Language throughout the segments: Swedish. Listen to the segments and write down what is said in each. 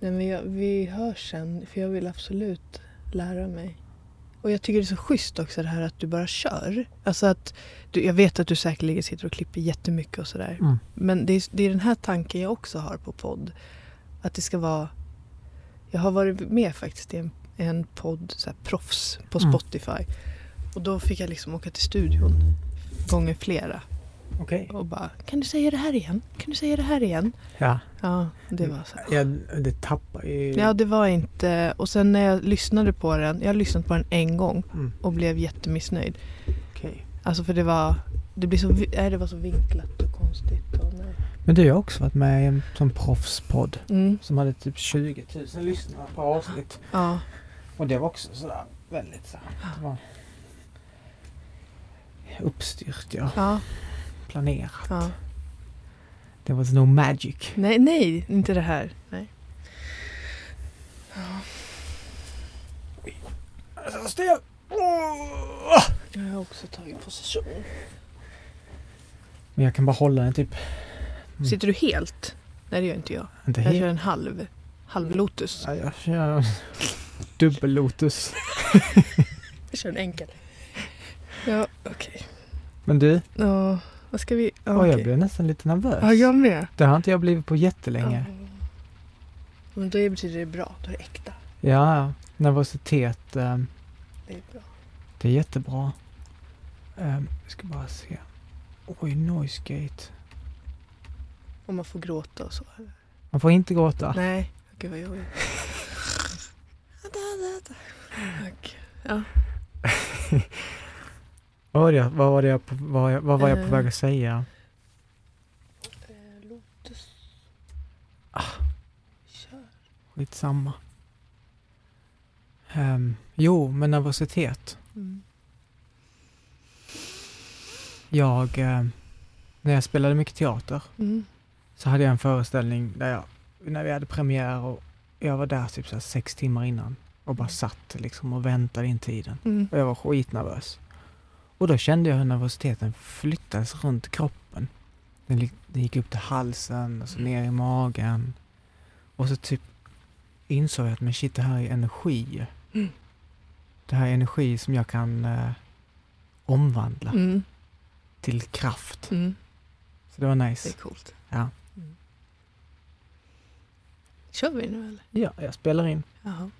Nej, men jag, vi hörs sen, för jag vill absolut lära mig. Och jag tycker det är så schysst också det här att du bara kör. Alltså att du, jag vet att du säkerligen sitter och klipper jättemycket och sådär. Mm. Men det är, det är den här tanken jag också har på podd. Att det ska vara... Jag har varit med faktiskt i en, en podd, så här, proffs på Mm. Spotify. Och då fick jag liksom åka till studion gånger flera. Okej. Och bara, kan du säga det här igen? Kan du säga det här igen? Ja. Ja, det var så. ja, det tappar ju... Ja, det var inte... Och sen när jag lyssnade på den, jag har lyssnat på den en gång Mm. och blev jättemissnöjd. Okej. Alltså för det var... Det, blir så, nej, det var så vinklat och konstigt. Och nej. Men du har också varit med i en sån proffspodd Mm, som hade typ 20 000 lyssnare på avsnitt. ja, Och det var också sådär väldigt så här, det var uppstyrt, ja. ja, Planerat. ja. Det was no magic. Nej, nej, inte det här. Nej. Så stel! Åh! Jag har också tagit position. Men jag kan bara hålla den typ, Mm. Sitter du helt? Nej, det gör inte jag. inte Jag helt. kör en halv. Halv lotus. Ja, jag kör dubbel-lotus. Jag kör en enkel. Ja, okej. Men du, Ja, vad ska vi... Ja, oj, jag blev nästan lite nervös. Ja, jag med. Det har inte jag blivit på jättelänge. Ja. Men det betyder det bra. Då är det äkta. Ja, nervositet, eh, Det är bra. det är jättebra. Jag ska bara se. Oj, noise gate. Om man får gråta och så. Man får inte gråta. Nej, gud vad jobbigt. Tack. Ja. Vad var, jag- vad var, jag på, vad, jag- vad var jag på väg att säga? Eh, Lotus. Ah. Kör. Skitsamma. Um, jo, men nervositet. Mm. Jag, eh, när jag spelade mycket teater Mm. så hade jag en föreställning där jag, när vi hade premiär och jag var där typ så sex timmar innan och bara satt liksom och väntade in tiden. Mm. Och jag var skitnervös. Och då kände jag hur nervositeten flyttades runt kroppen. Den, den gick upp till halsen och så ner i magen. Och så typ insåg jag att men shit, det här är energi. Mm. Det här är energi som jag kan eh, omvandla Mm. till kraft. Mm. Så det var Det är nice. coolt. Ja. Mm. Kör vi nu eller? Ja, jag spelar in. Jaha.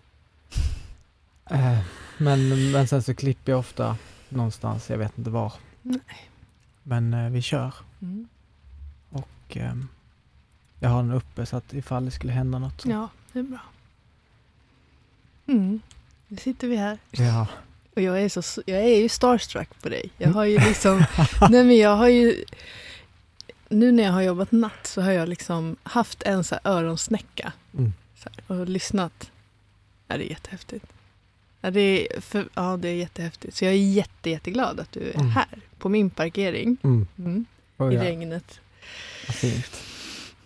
Eh, men, men sen så klipper jag ofta någonstans, jag vet inte var. Nej. Men eh, vi kör. Mm. Och ehm, jag har den uppe så att ifall det skulle hända något så. Ja, det är bra. Mm. Nu sitter vi här. Ja. Och jag är, så, jag är ju starstruck på dig. Jag har ju liksom... nej men jag har ju... Nu när jag har jobbat natt så har jag liksom haft en så här öronsnäcka. Mm. Så här, och lyssnat. Ja, det är jättehäftigt. Ja, det är, för, ja, det är jättehäftigt. Så jag är jätte, jätteglad att du är Mm. här på min parkering. Mm. Mm. Oh, I ja. regnet. Vad fint.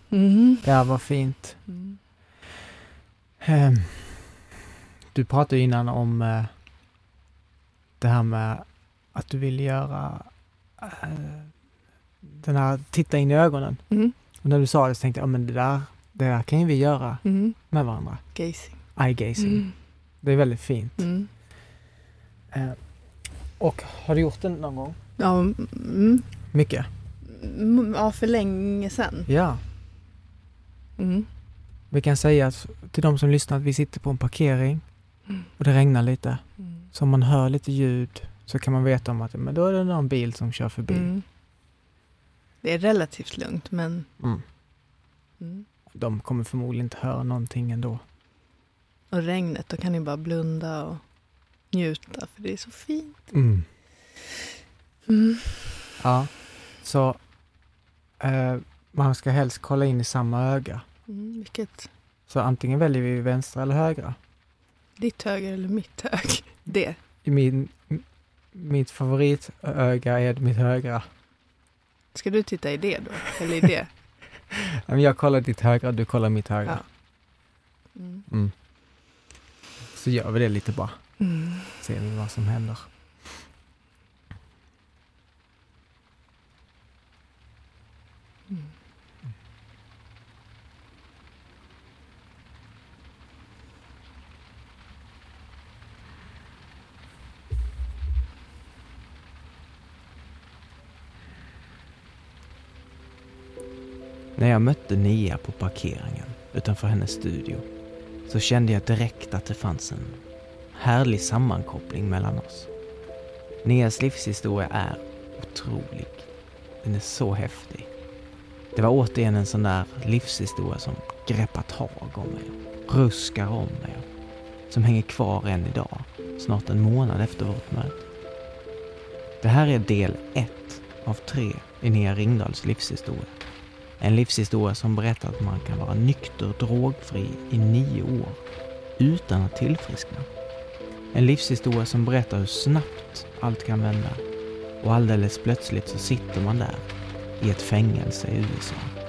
Mm. Ja, vad fint. Ehm, du pratade innan om eh, det här med att du vill göra eh, den här titta in i ögonen. Mm. Och när du sa det så tänkte jag, ja men det där, det där kan ju vi göra med varandra. Gazing. Eye gazing. Mm. Det är väldigt fint. Mm. Eh, och har du gjort det någon gång? Ja, mm. Mycket? Mm, ja, för länge sedan. Ja. Mm. Vi kan säga att till de som lyssnar att vi sitter på en parkering Mm. och det regnar lite. Mm. Så om man hör lite ljud så kan man veta om att men då är det någon bil som kör förbi. Mm. Det är relativt lugnt, men... Mm. Mm. De kommer förmodligen inte höra någonting ändå. Och regnet, då kan ni bara blunda och njuta, för det är så fint. Mm. Mm. Ja, så eh, man ska helst kolla in i samma öga. Mm, vilket? Så antingen väljer vi vänstra eller högra. Ditt höger eller mitt hög? Det. Min, mitt favoritöga är mitt högra. Ska du titta i det då? Eller i det? Jag kollar ditt högra, du kollar mitt högra. Mm. Mm så gör vi det lite bara. Mm. Ser vi vad som händer. När jag mötte Nia på parkeringen utanför hennes studio så kände jag direkt att det fanns en härlig sammankoppling mellan oss. Neas livshistoria är otrolig. Den är så häftig. Det var återigen en sån där livshistoria som greppar tag om mig, ruskar om mig, som hänger kvar än idag, snart en månad efter vårt möte. Det här är del ett av tre i Nea Ringdahls livshistoria. En livshistoria som berättar att man kan vara nykter och drogfri i nio år utan att tillfriskna. En livshistoria som berättar hur snabbt allt kan vända och alldeles plötsligt så sitter man där i ett fängelse i USA.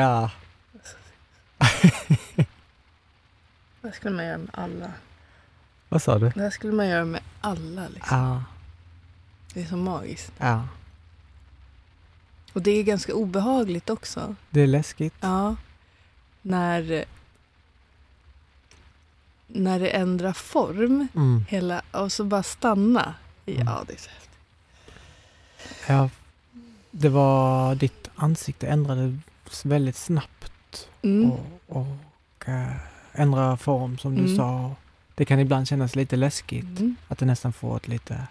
Ja. Det här skulle man göra med alla. Vad sa du? Det här skulle man göra med alla. Liksom. Ja. Det är så magiskt. Ja. Och det är ganska obehagligt också. Det är läskigt. Ja. När, när det ändrar form. Mm. Hela, och så bara stanna. Ja, Mm. det är så häftigt. Ja. Det var... Ditt ansikte ändrades väldigt snabbt Mm. och, och äh, ändra form som du Mm. sa. Det kan ibland kännas lite läskigt. Mm. Att det nästan får ett lite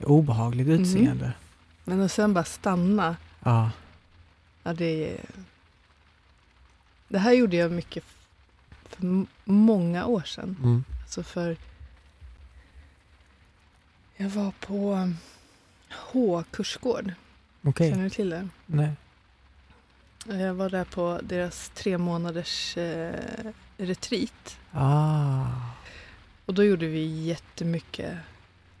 obehagligt utseende. Men och sen bara stanna. Ja. Ja, det, det här gjorde jag mycket för många år sedan. Mm. Alltså för... Jag var på um, H-kursgård. Okej. Känner du till det? Nej. Jag var där på deras tre månaders eh, retreat. Ah. Och då gjorde vi jättemycket.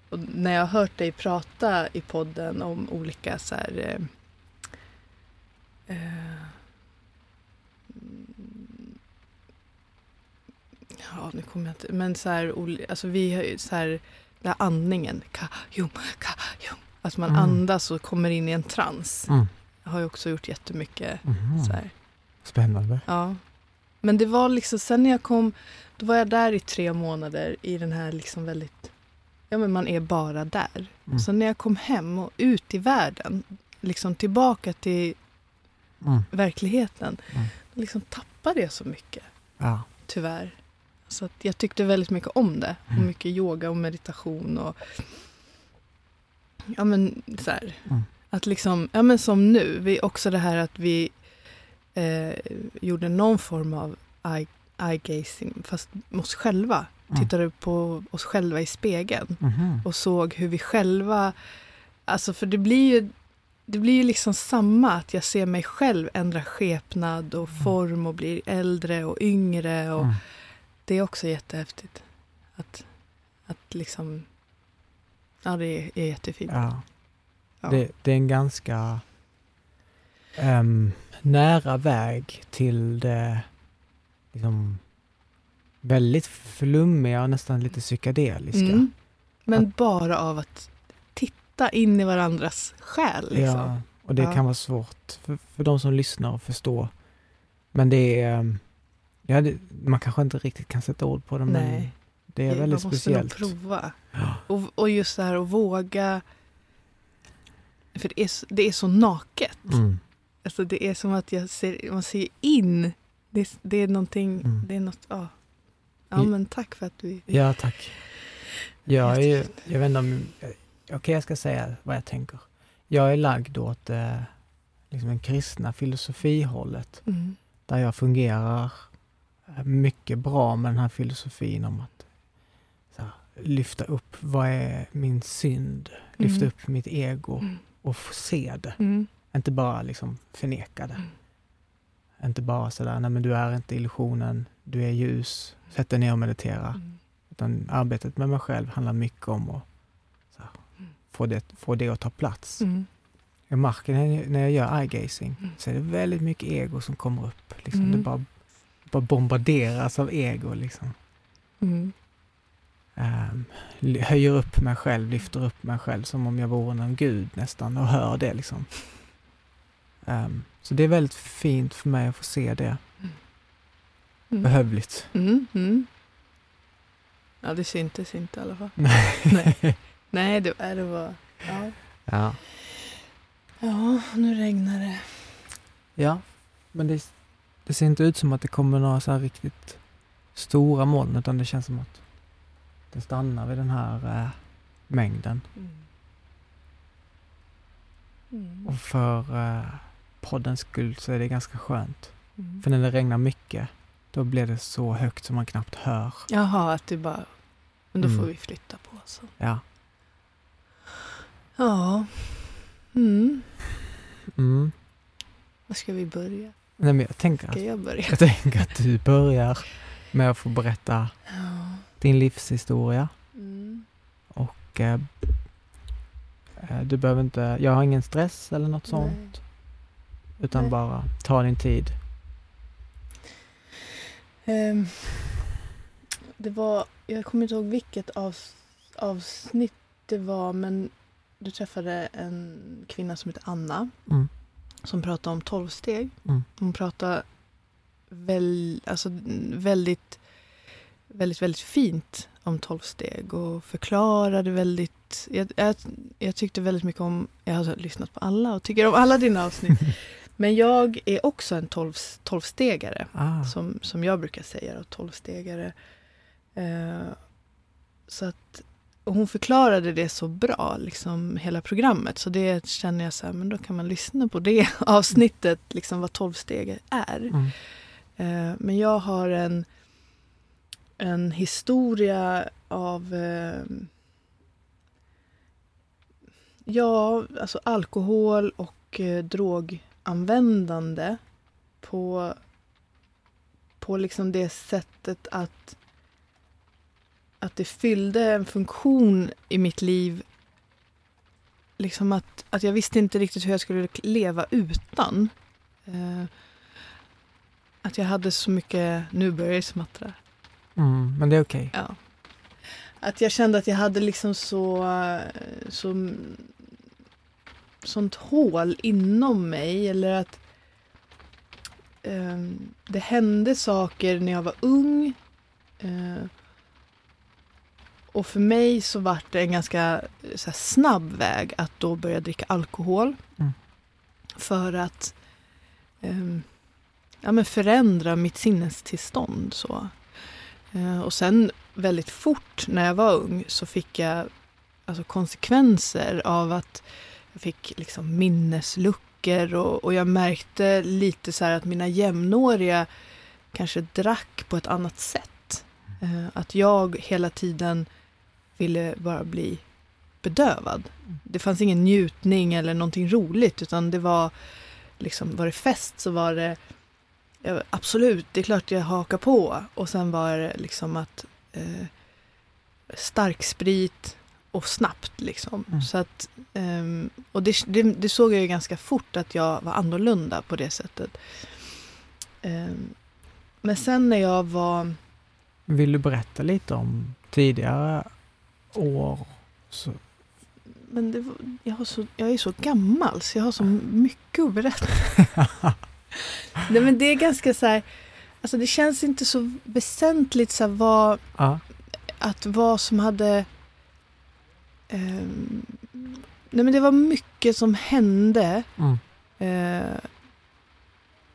Och när jag har hört dig prata i podden om olika så här... Eh, eh, ja, nu kommer jag inte... Men så här, alltså vi har ju så här... Den här andningen. Ka, jum, ka, jum. Att man Mm. andas och kommer in i en trans. Mm. Jag har ju också gjort jättemycket Mhm. så här. Spännande. Ja. Men det var liksom, sen när jag kom, då var jag där i tre månader i den här liksom väldigt, ja men man är bara där. Mm. Sen när jag kom hem och ut i världen, liksom tillbaka till Mm. verkligheten, Mm. liksom tappade jag så mycket, Ja. tyvärr. Så att jag tyckte väldigt mycket om det. Och Mm. mycket yoga och meditation och ja men så här. Mm. Att liksom, ja men som nu, vi, också det här att vi eh, gjorde någon form av eye, eye gazing, fast oss själva. Mm. Tittade på oss själva i spegeln Mhm. och såg hur vi själva, alltså för det blir ju det blir ju liksom samma, att jag ser mig själv ändra skepnad och form och blir äldre och yngre. Och Mm. Det är också jättehäftigt. Att, att liksom, ja det är, är jättefint. Ja. Ja. Det, det är en ganska ehm, nära väg till det liksom, väldigt flummiga och nästan lite psykedeliska. Mm. Men bara av att titta in i varandras själ. Liksom. Ja, och det Ja. kan vara svårt för, för de som lyssnar att förstå. Men det är, ehm, ja, det, man kanske inte riktigt kan sätta ord på det, men Nej. det är väldigt Man måste speciellt. nog prova. Ja. Och, och just det här att våga. För det är, så- det är så naket. Mm. Alltså det är som att jag ser, man ser in. Det, är- det är någonting, Mm. det är något, ja. Ja men tack för att du... Ja, tack. Jag är ju, jag vet inte om, okej jag ska säga vad jag tänker. Jag är lagd åt eh, liksom den kristna filosofihållet, Mm. där jag fungerar eh, mycket bra med den här filosofin om att här, lyfta upp, vad är min synd? Lyfta Mm. upp mitt ego Mm. Och få se det. Mm. Inte bara liksom förneka det. Mm. Inte bara sådär, nej men du är inte illusionen, du är ljus, sätt dig ner och meditera. Mm. Utan arbetet med mig själv handlar mycket om att här, Mm. få, det, få det att ta plats. Mm. i marken när jag- när jag gör eye-gazing Mm. så är det väldigt mycket ego som kommer upp. Liksom. Mm. Det bara, bara bombarderas av ego. Liksom. Mm. L- höjer upp mig själv, lyfter upp mig själv som om jag vore någon gud nästan och hör det. Liksom. Ehm, så det är väldigt fint för mig att få se det. Mm. Behövligt. Mm. Mm. Ja, det syntes inte i alla fall. Nej. Nej. Det, äh, det var... Ja. ja. ja, nu regnar det. ja, men det, det ser inte ut som att det kommer några så här riktigt stora moln utan det känns som att det stannar vid den här eh, mängden. Mm. Mm. Och för eh, poddens skull så är det ganska skönt. Mm. För när det regnar mycket, då blir det så högt som man knappt hör. Jaha, att det bara... Men då Mm. får vi flytta på oss. Ja. Ja. Mm. Mm. Var ska vi börja? Nej, men jag, tänker Ska att, jag börja? jag tänker att du börjar med att få berätta Ja. Din livshistoria. Mm. Och eh, eh, du behöver inte, jag har ingen stress eller något Nej. sånt. Utan Nej. bara ta din tid. Ehm, det var, jag kommer inte ihåg vilket av, avsnitt det var men du träffade en kvinna som heter Anna Mm. som pratade om tolvsteg. Mm. Hon pratade väl, alltså, väldigt, väldigt, väldigt fint om tolvsteg och förklarade väldigt... Jag, jag, jag tyckte väldigt mycket om... Jag har lyssnat på alla och tycker om alla dina avsnitt. Men jag är också en tolv, tolvstegare Ah. som, som jag brukar säga, då, tolvstegare. Eh, så att och hon förklarade det så bra, liksom hela programmet. Så det känner jag så här, men då kan man lyssna på det avsnittet, liksom vad tolvsteg är. Mm. Eh, men jag har en, en historia av eh, Ja, alltså alkohol och eh, droganvändande på, på liksom det sättet att, att det fyllde en funktion i mitt liv. Liksom att, att jag visste inte riktigt hur jag skulle leva utan. Eh, att jag hade så mycket, nu börjar jag smattra. Mm. Men det är okej. Ja. Att jag kände att jag hade liksom så, så sånt hål inom mig eller att eh, det hände saker när jag var ung. Eh, och för mig så var det en ganska här, snabb väg att då börja dricka alkohol. Mm. För att eh, ja, men förändra mitt sinnestillstånd. Så. Eh, och sen väldigt fort när jag var ung så fick jag alltså, konsekvenser av att jag fick liksom minnesluckor och, och jag märkte lite så här att mina jämnåriga kanske drack på ett annat sätt. Eh, att jag hela tiden ville bara bli bedövad. Det fanns ingen njutning eller någonting roligt utan det var liksom, var det fest så var det ja, absolut, det är klart jag hakar på. Och sen var det liksom att eh, stark sprit och snabbt liksom. Mm. Så att, ehm, och det, det, det såg jag ju ganska fort att jag var annorlunda på det sättet. Ehm, men sen när jag var Vill du berätta lite om tidigare år? Så, Men det jag, så, jag är så gammal så jag har så mycket att berätta. Nej, men det är ganska så här, alltså det känns inte så väsentligt så här, vad, ja. att vad som hade... ehm, nej men det var mycket som hände. Mm. Eh,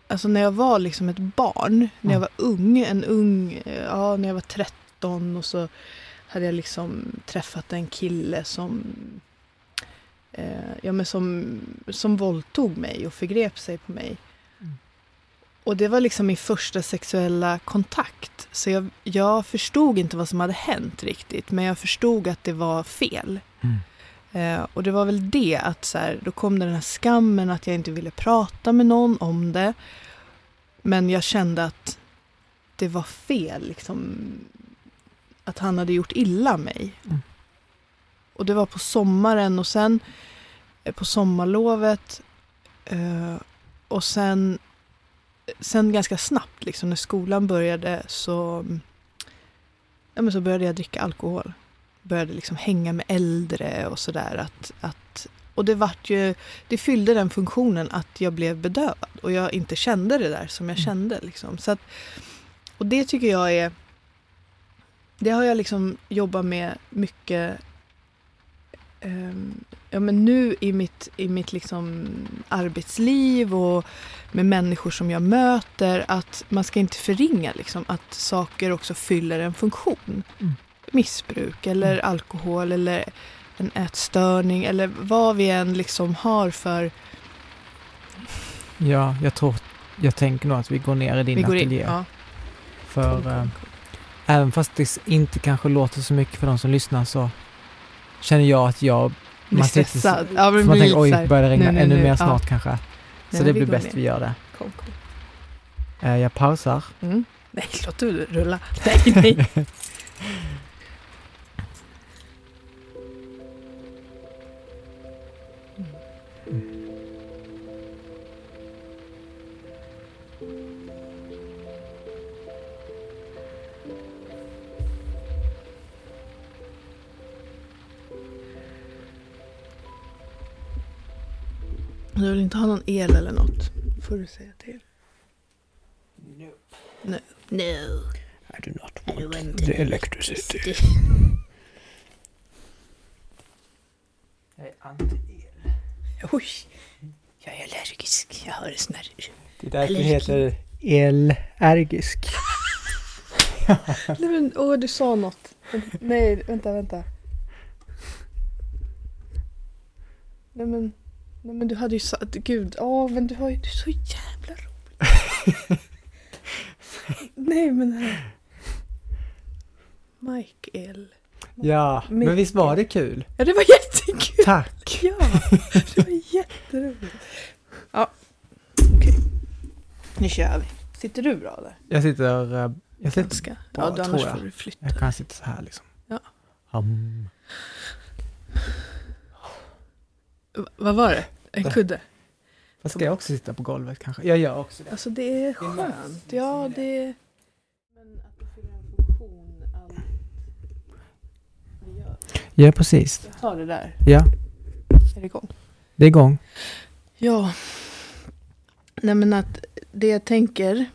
alltså när jag var liksom ett barn, när jag Mm. var ung, en ung, eh, ja när jag var 13 och så hade jag liksom träffat en kille som eh, ja, men som, som våldtog mig och förgrep sig på mig. Och det var liksom min första sexuella kontakt. Så jag, jag förstod inte vad som hade hänt riktigt, men jag förstod att det var fel. Mm. Eh, och det var väl det att så här, då kom den här skammen att jag inte ville prata med någon om det. Men jag kände att det var fel, liksom, att han hade gjort illa mig. Mm. Och det var på sommaren och sen eh, på sommarlovet eh, och sen, sen ganska snabbt, liksom, när skolan började, så, ja, men så började jag dricka alkohol. Började liksom hänga med äldre och sådär. Att, att, och det, vart ju, det fyllde den funktionen att jag blev bedövad och jag inte kände det där som jag Mm. kände. Liksom. Så att, och det tycker jag är... Det har jag liksom jobbat med mycket ja, men nu i mitt, i mitt liksom arbetsliv och med människor som jag möter att man ska inte förringa liksom, att saker också fyller en funktion. Mm. Missbruk eller alkohol eller en ätstörning eller vad vi än liksom har för... Ja, jag tror, jag tänker nog att vi går ner i din vi går in. ateljé. Ja. För eh, även fast det inte kanske låter så mycket för de som lyssnar så känner jag att jag, Blir man stressad. Ja, man blir tänker oj, börjar det regna nu, nu, ännu nu. mer Ja. snart kanske. Så det blir bäst vi gör det. Kom, kom. Eh, jag pausar. Mm. Nej, låt du rulla. Nej, nej. Du vill inte ha någon el eller något? får du säga till. No. No. I do not I want the electricity. Jag är anti-el. Oj, jag är allergisk. Jag har snärr. Det är därför det Allergi. heter elergisk. Nej men, åh du sa något. Nej, vänta, vänta. Nej men, nej men du hade ju sagt, gud, åh men du har ju, du är så jävla rolig. nej men här. Mike L. Ja, men visst var det kul? Ja det var jättekul. Tack! Ja, det var jätteroligt. Ja, okej. Nu kör vi. Sitter du bra där? Jag sitter, eh, jag sitter, Ganska. bra, Ja, då annars jag. får du flytta. jag kan sitta så här liksom. Ja. Hum. V- Vad var det? En kudde? Fast ska jag också sitta på golvet kanske? Jag gör också det. Alltså det är är skönt. Ja, det... Men att det fyller en funktion, allt vi gör. Ja, precis. Jag tar det där. Ja, Är det igång? det är igång. Ja. Nej men att det jag tänker...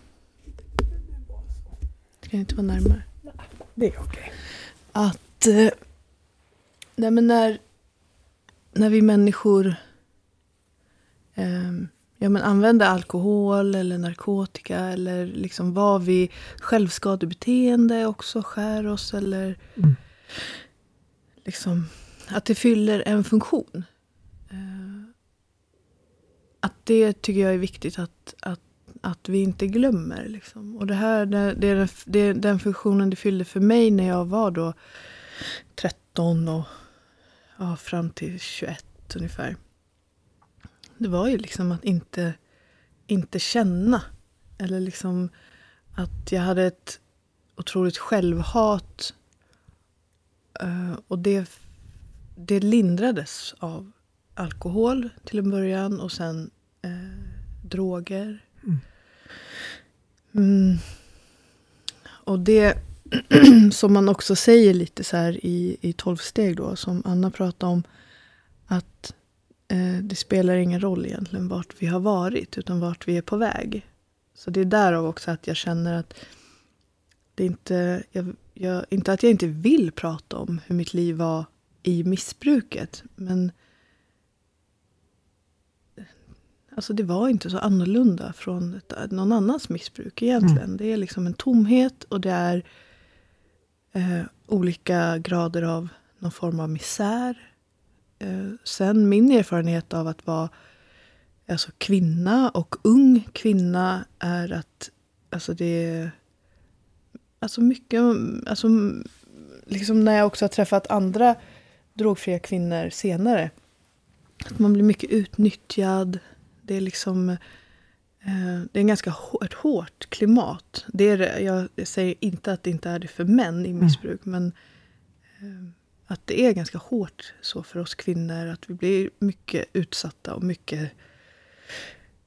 Ska jag inte vara närmare? Det är okej. Att... Eh, nej men när, när vi människor ja, men använder alkohol eller narkotika eller liksom vad vi självskadebeteende också skär oss eller Mm. liksom att det fyller en funktion. Eh, att det tycker jag är viktigt att, att, att vi inte glömmer. Liksom. Och det här det, det är den, det är den funktionen det fyllde för mig när jag var då 13 och ja, fram till 21 ungefär. Det var ju liksom att inte, inte känna. Eller liksom att jag hade ett otroligt självhat. Eh, och det, det lindrades av alkohol till en början och sen eh, droger. Mm. Mm. Och det som man också säger lite så här i, i tolv steg då, som Anna pratade om, att det spelar ingen roll egentligen vart vi har varit, utan vart vi är på väg. Så det är därav också att jag känner att det är inte, jag, jag, inte att jag inte vill prata om hur mitt liv var i missbruket, men Alltså det var inte så annorlunda från ett, någon annans missbruk egentligen. Det är liksom en tomhet och det är eh, olika grader av någon form av misär. Eh, sen min erfarenhet av att vara alltså, kvinna och ung kvinna är att alltså det är alltså mycket, alltså liksom när jag också har träffat andra drogfria kvinnor senare. Att man blir mycket utnyttjad. Det är liksom eh, det är en ganska hår, ett hårt klimat. Det är, jag säger inte att det inte är det för män i missbruk, men eh, att det är ganska hårt så för oss kvinnor. Att vi blir mycket utsatta och mycket,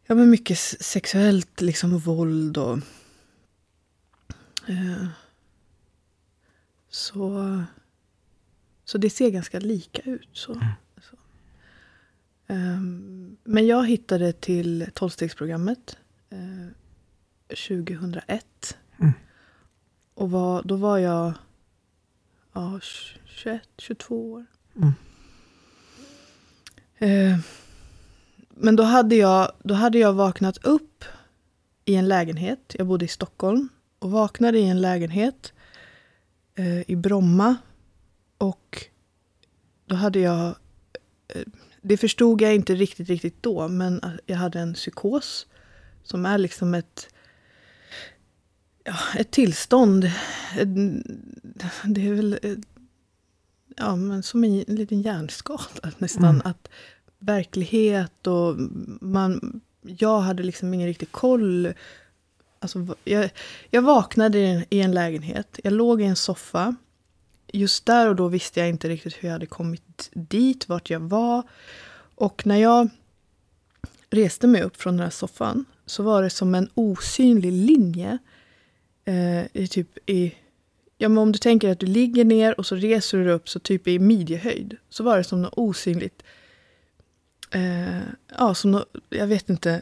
ja, men mycket sexuellt liksom, våld. och eh, så, så det ser ganska lika ut. Så. Mm. så. Um, men jag hittade till tolvstegsprogrammet eh, 2001. Mm. Och var, då var jag ja, 21, 22 år. Mm. Eh, men då hade, jag, då hade jag vaknat upp i en lägenhet. Jag bodde i Stockholm och vaknade i en lägenhet eh, i Bromma. Och då hade jag... Eh, det förstod jag inte riktigt, riktigt då, men jag hade en psykos som är liksom ett ja, ett tillstånd. Det är väl ja, men som en, en liten hjärnskada nästan. Mm. Att verklighet och man... Jag hade liksom ingen riktig koll. Alltså, jag, jag vaknade i en, i en lägenhet. Jag låg i en soffa. Just där och då visste jag inte riktigt hur jag hade kommit dit, vart jag var. Och när jag reste mig upp från den här soffan så var det som en osynlig linje eh, i typ i... Ja, men om du tänker att du ligger ner och så reser du upp så typ i midjehöjd. Så var det som något osynligt... Eh, ja, som något, jag vet inte,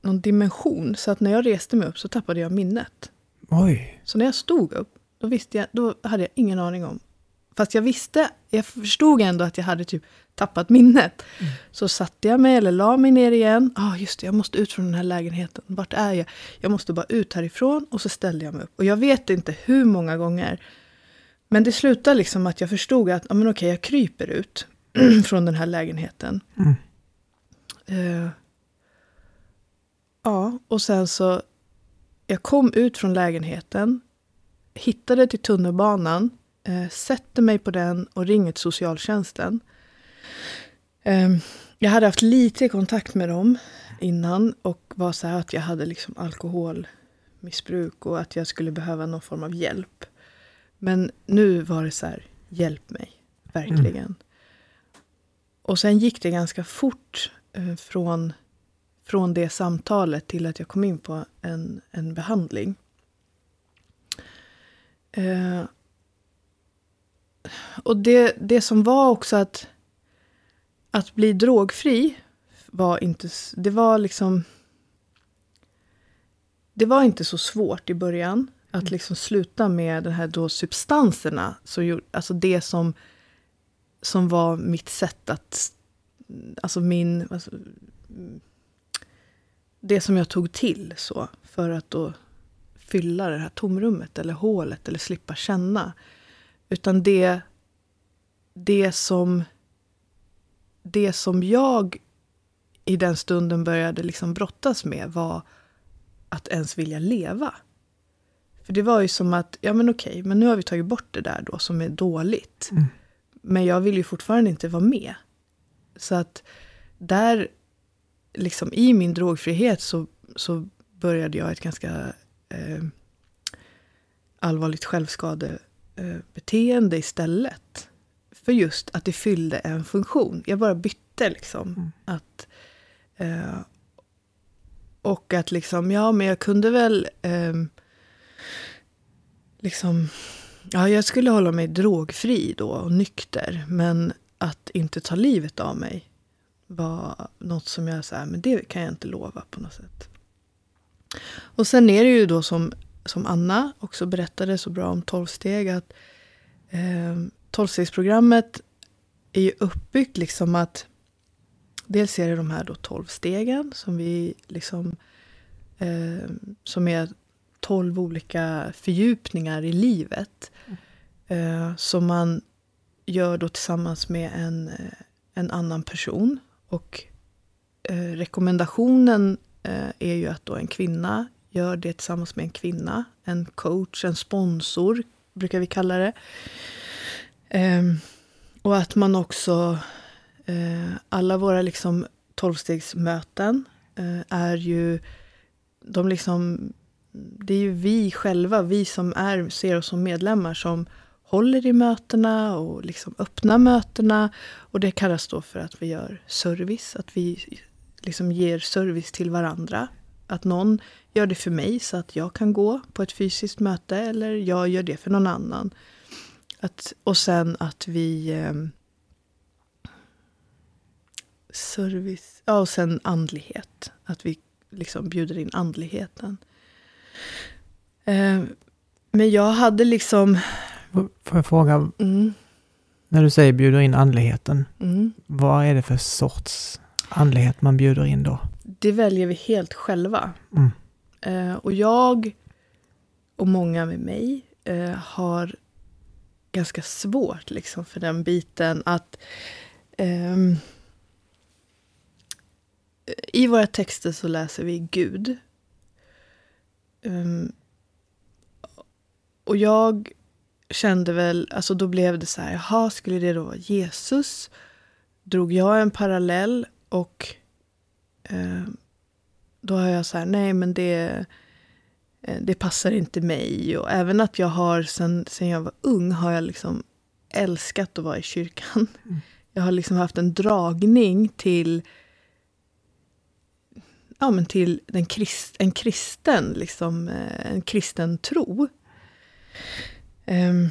någon dimension. Så att när jag reste mig upp så tappade jag minnet. Oj. Så när jag stod upp, då, visste jag, då hade jag ingen aning om... Fast jag visste, jag förstod ändå att jag hade typ tappat minnet. Mm. Så satte jag mig, eller la mig ner igen. Ja, ah, just det, jag måste ut från den här lägenheten. Vart är jag? Jag måste bara ut härifrån. Och så ställde jag mig upp. Och jag vet inte hur många gånger. Men det slutade liksom att jag förstod att, ja men okej, jag kryper ut från den här lägenheten. Mm. Uh, ja, och sen så, jag kom ut från lägenheten. Hittade till tunnelbanan eh, sätter mig på den och ringer till socialtjänsten. Eh, jag hade haft lite kontakt med dem innan och var så här att jag hade liksom alkoholmissbruk och att jag skulle behöva någon form av hjälp. Men nu var det så här, hjälp mig, verkligen. Mm. Och sen gick det ganska fort eh, från, från det samtalet till att jag kom in på en, en behandling. Eh, och det, det som var också att att bli drogfri var inte... Det var liksom... Det var inte så svårt i början. Att mm. liksom sluta med de här då substanserna. Så, alltså det som, som var mitt sätt att... Alltså min... Alltså, det som jag tog till så för att då fylla det här tomrummet eller hålet eller slippa känna. Utan det, det som det som jag i den stunden började liksom brottas med var att ens vilja leva. För det var ju som att, ja men okej, men nu har vi tagit bort det där då som är dåligt. Mm. Men jag vill ju fortfarande inte vara med. Så att där, liksom i min drogfrihet så, så började jag ett ganska eh, allvarligt självskadebeteende istället. För just att det fyllde en funktion. Jag bara bytte liksom. Mm. Att, eh, och att liksom, ja men jag kunde väl eh, liksom, ja jag skulle hålla mig drogfri då och nykter. Men att inte ta livet av mig var något som jag sa, men det kan jag inte lova på något sätt. Och sen är det ju då som, som Anna också berättade så bra om tolvsteg, att eh, tolvstegsprogrammet är ju uppbyggt liksom att dels är det de här då tolv stegen som vi liksom eh, som är tolv olika fördjupningar i livet. Eh, som man gör då tillsammans med en, eh, en annan person. Och eh, rekommendationen eh, är ju att då en kvinna gör det tillsammans med en kvinna. En coach, en sponsor brukar vi kalla det. Um, och att man också, uh, alla våra liksom tolvstegsmöten uh, är ju, de liksom, det är ju vi själva, vi som är, ser oss som medlemmar som håller i mötena och liksom öppnar mötena. Och det kallas då för att vi gör service, att vi liksom ger service till varandra. Att någon gör det för mig så att jag kan gå på ett fysiskt möte eller jag gör det för någon annan. Att, och sen att vi... Eh, service, ja och sen andlighet. Att vi liksom bjuder in andligheten. Eh, men jag hade liksom... Får jag fråga, Mm, när du säger bjuder in andligheten, mm. vad är det för sorts andlighet man bjuder in då? Det väljer vi helt själva. Mm. Eh, och jag och många med mig eh, har ganska svårt liksom, för den biten att ehm, i våra texter så läser vi Gud. Ehm, och jag kände väl, alltså då blev det så här, jaha, skulle det då vara Jesus? Drog jag en parallell och eh, då har jag så här, nej men det, eh, det passar inte mig. Och även att jag har, sen, sen jag var ung, har jag liksom älskat att vara i kyrkan. Mm. Jag har liksom haft en dragning till ja, men till den krist, en kristen, liksom, eh, en kristen tro. Ehm,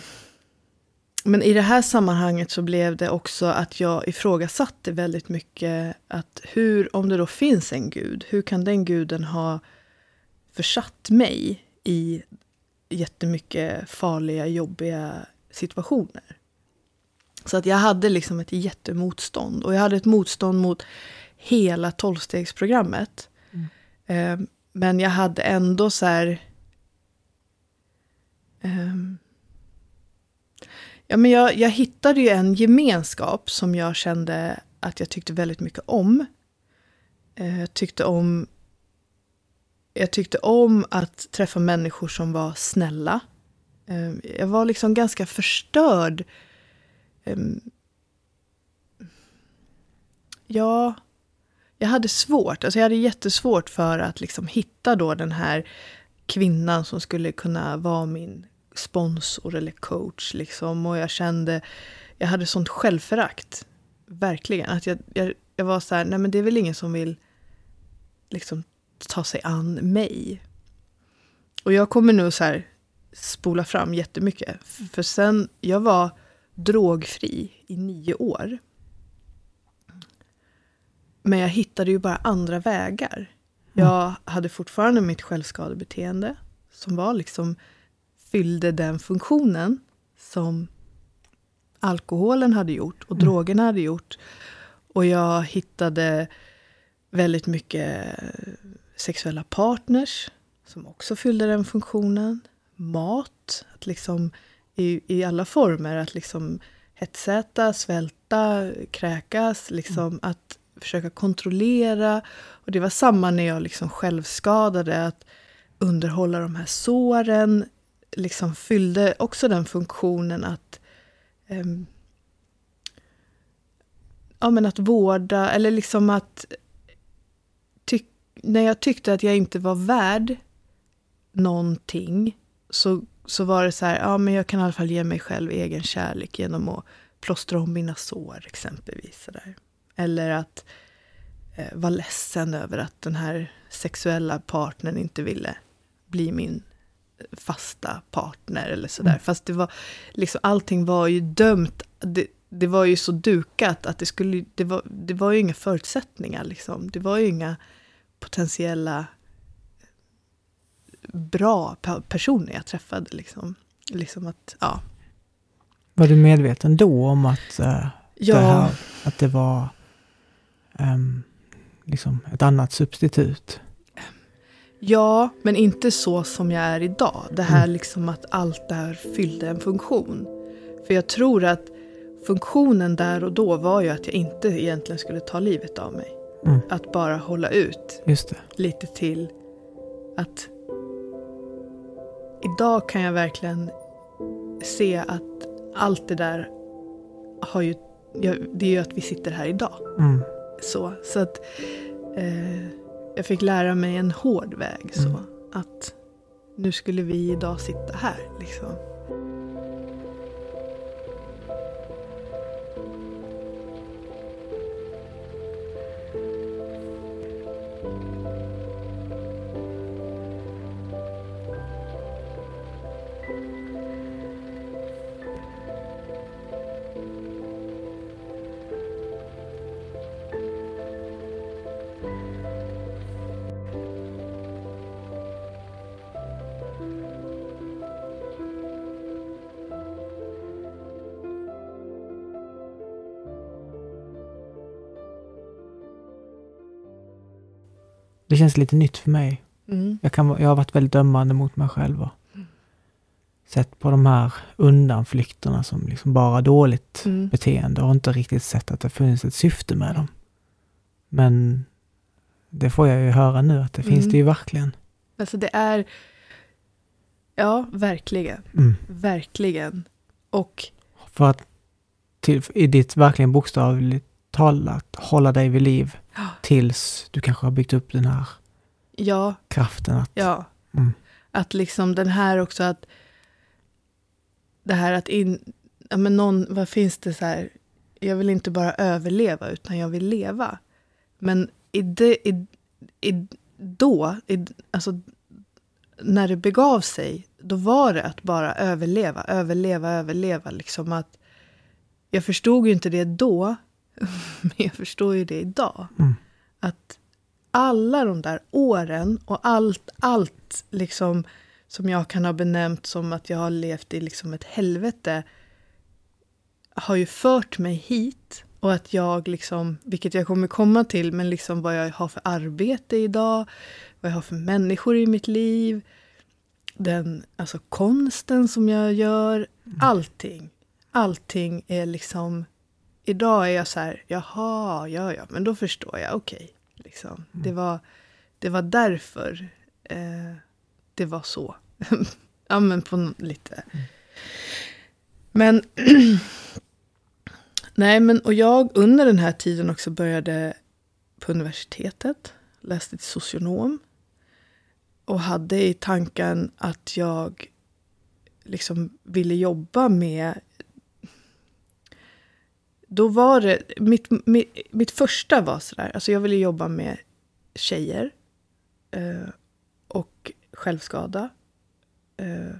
men i det här sammanhanget så blev det också att jag ifrågasatte väldigt mycket att hur, om det då finns en gud, hur kan den guden ha försatt mig i jättemycket farliga, jobbiga situationer? Så att jag hade liksom ett jättemotstånd. Och jag hade ett motstånd mot hela tolvstegsprogrammet. Mm. Eh, men jag hade ändå så här... ehm, ja, men jag, jag hittade ju en gemenskap som jag kände att jag tyckte väldigt mycket om. Eh, jag tyckte om... Jag tyckte om att träffa människor som var snälla. Eh, jag var liksom ganska förstörd. Ehm, ja, jag hade svårt. Alltså jag hade jättesvårt för att liksom hitta då den här kvinnan som skulle kunna vara min sponsor eller coach. Liksom. Och jag kände, jag hade sånt självförakt. Verkligen. Att jag, jag, jag var så här, nej men det är väl ingen som vill liksom ta sig an mig. Och jag kommer nu så här spola fram jättemycket. För sen, jag var drogfri i nio år. Men jag hittade ju bara andra vägar. Jag hade fortfarande mitt självskadebeteende som var liksom fyllde den funktionen som alkoholen hade gjort och Mm. drogerna hade gjort. Och jag hittade väldigt mycket sexuella partners som också fyllde den funktionen. Mat, att liksom i, i alla former, att liksom hetsäta, svälta, kräkas, liksom att försöka kontrollera. Och det var samma när jag liksom självskadade, att underhålla de här såren liksom fyllde också den funktionen att eh, ja, men att vårda, eller liksom att tyck, när jag tyckte att jag inte var värd någonting så, så var det så här, ja men jag kan i alla fall ge mig själv egen kärlek genom att plåstra om mina sår exempelvis. Så där. Eller att eh, vara ledsen över att den här sexuella partnern inte ville bli min fasta partner eller sådär. Mm. Fast det var liksom, allting var ju dömt. Det, det var ju så dukat att det skulle, det var, det var ju inga förutsättningar liksom. Det var ju inga potentiella bra pe- personer jag träffade liksom. Liksom att, ja. Var du medveten då om att, eh, Ja, det, här, att det var ehm, liksom ett annat substitut? Ja, men inte så som jag är idag. Det här Mm. liksom att allt det här fyllde en funktion. För jag tror att funktionen där och då var ju att jag inte egentligen skulle ta livet av mig. Mm, Att bara hålla ut lite till att idag kan jag verkligen se att allt det där har ju, det är ju att vi sitter här idag. Mm, Så, så att eh, jag fick lära mig en hård väg så att nu skulle vi idag sitta här liksom. Känns lite nytt för mig. Mm. Jag, kan, jag har varit väldigt dömande mot mig själv och Mm. sett på de här undanflykterna som liksom bara dåligt Mm. beteende och inte riktigt sett att det funnits ett syfte med dem. Men det får jag ju höra nu att det finns Mm. det ju verkligen. Alltså det är... Ja, verkligen. Mm. Verkligen. Och För att till, i ditt verkligen bokstavligt talat hålla dig vid liv Ja. tills du kanske har byggt upp den här ja, kraften att... ja. Mm. Att liksom den här också att... Det här att in... Ja men någon, vad finns det så här? Jag vill inte bara överleva utan jag vill leva. Men i det, i, i, då, i, alltså när det begav sig, då var det att bara överleva, överleva, överleva. Liksom att jag förstod ju inte det då, men jag förstår ju det idag. Mm. Att alla de där åren och allt, allt liksom som jag kan ha benämnt som att jag har levt i liksom ett helvete har ju fört mig hit. Och att jag, liksom, vilket jag kommer komma till, men liksom vad jag har för arbete idag, vad jag har för människor i mitt liv, den, alltså konsten som jag gör, allting. Allting är liksom... Idag är jag så här, jaha, ja, ja, men då förstår jag, okej. liksom. det, var, det var därför eh, det var så. ja, men på lite. Men... Nej, men och jag under den här tiden också började på universitetet. Läste till socionom. Och hade i tanken att jag liksom ville jobba med... Då var det... Mitt, mitt, mitt första var sådär, alltså jag ville jobba med tjejer. Eh, och självskada. Eh,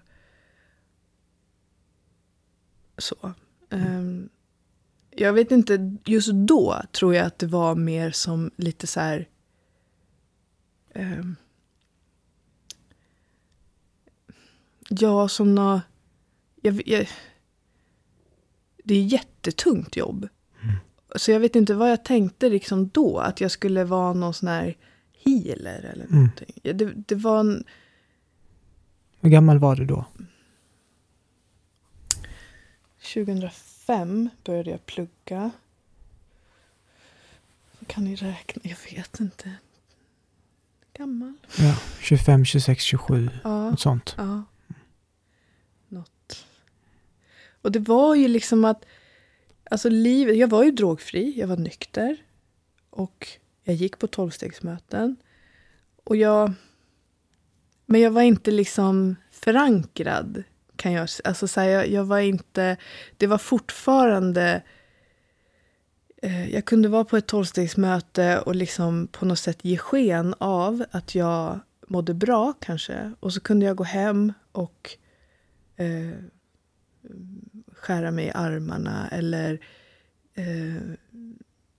så. Ehm, jag vet inte, just då tror jag att det var mer som lite så här... Ehm, ja, som nå... Jag, jag, det är jättetungt jobb. Så jag vet inte vad jag tänkte liksom då. Att jag skulle vara någon sån här healer eller Mm. någonting. Det, det var en... Hur gammal var du då? 2005 började jag plugga. Kan ni räkna? Jag vet inte. Gammal? Ja, 25, 26, 27, Ja. något sånt. ja. Något. Och det var ju liksom att... Alltså livet, jag var ju drogfri, jag var nykter. Och jag gick på tolvstegsmöten. Och jag... Men jag var inte liksom förankrad. Kan jag, alltså så här, jag, jag var inte... Det var fortfarande... Eh, jag kunde vara på ett tolvstegsmöte och liksom på något sätt ge sken av att jag mådde bra kanske. Och så kunde jag gå hem och eh, skära mig i armarna eller eh,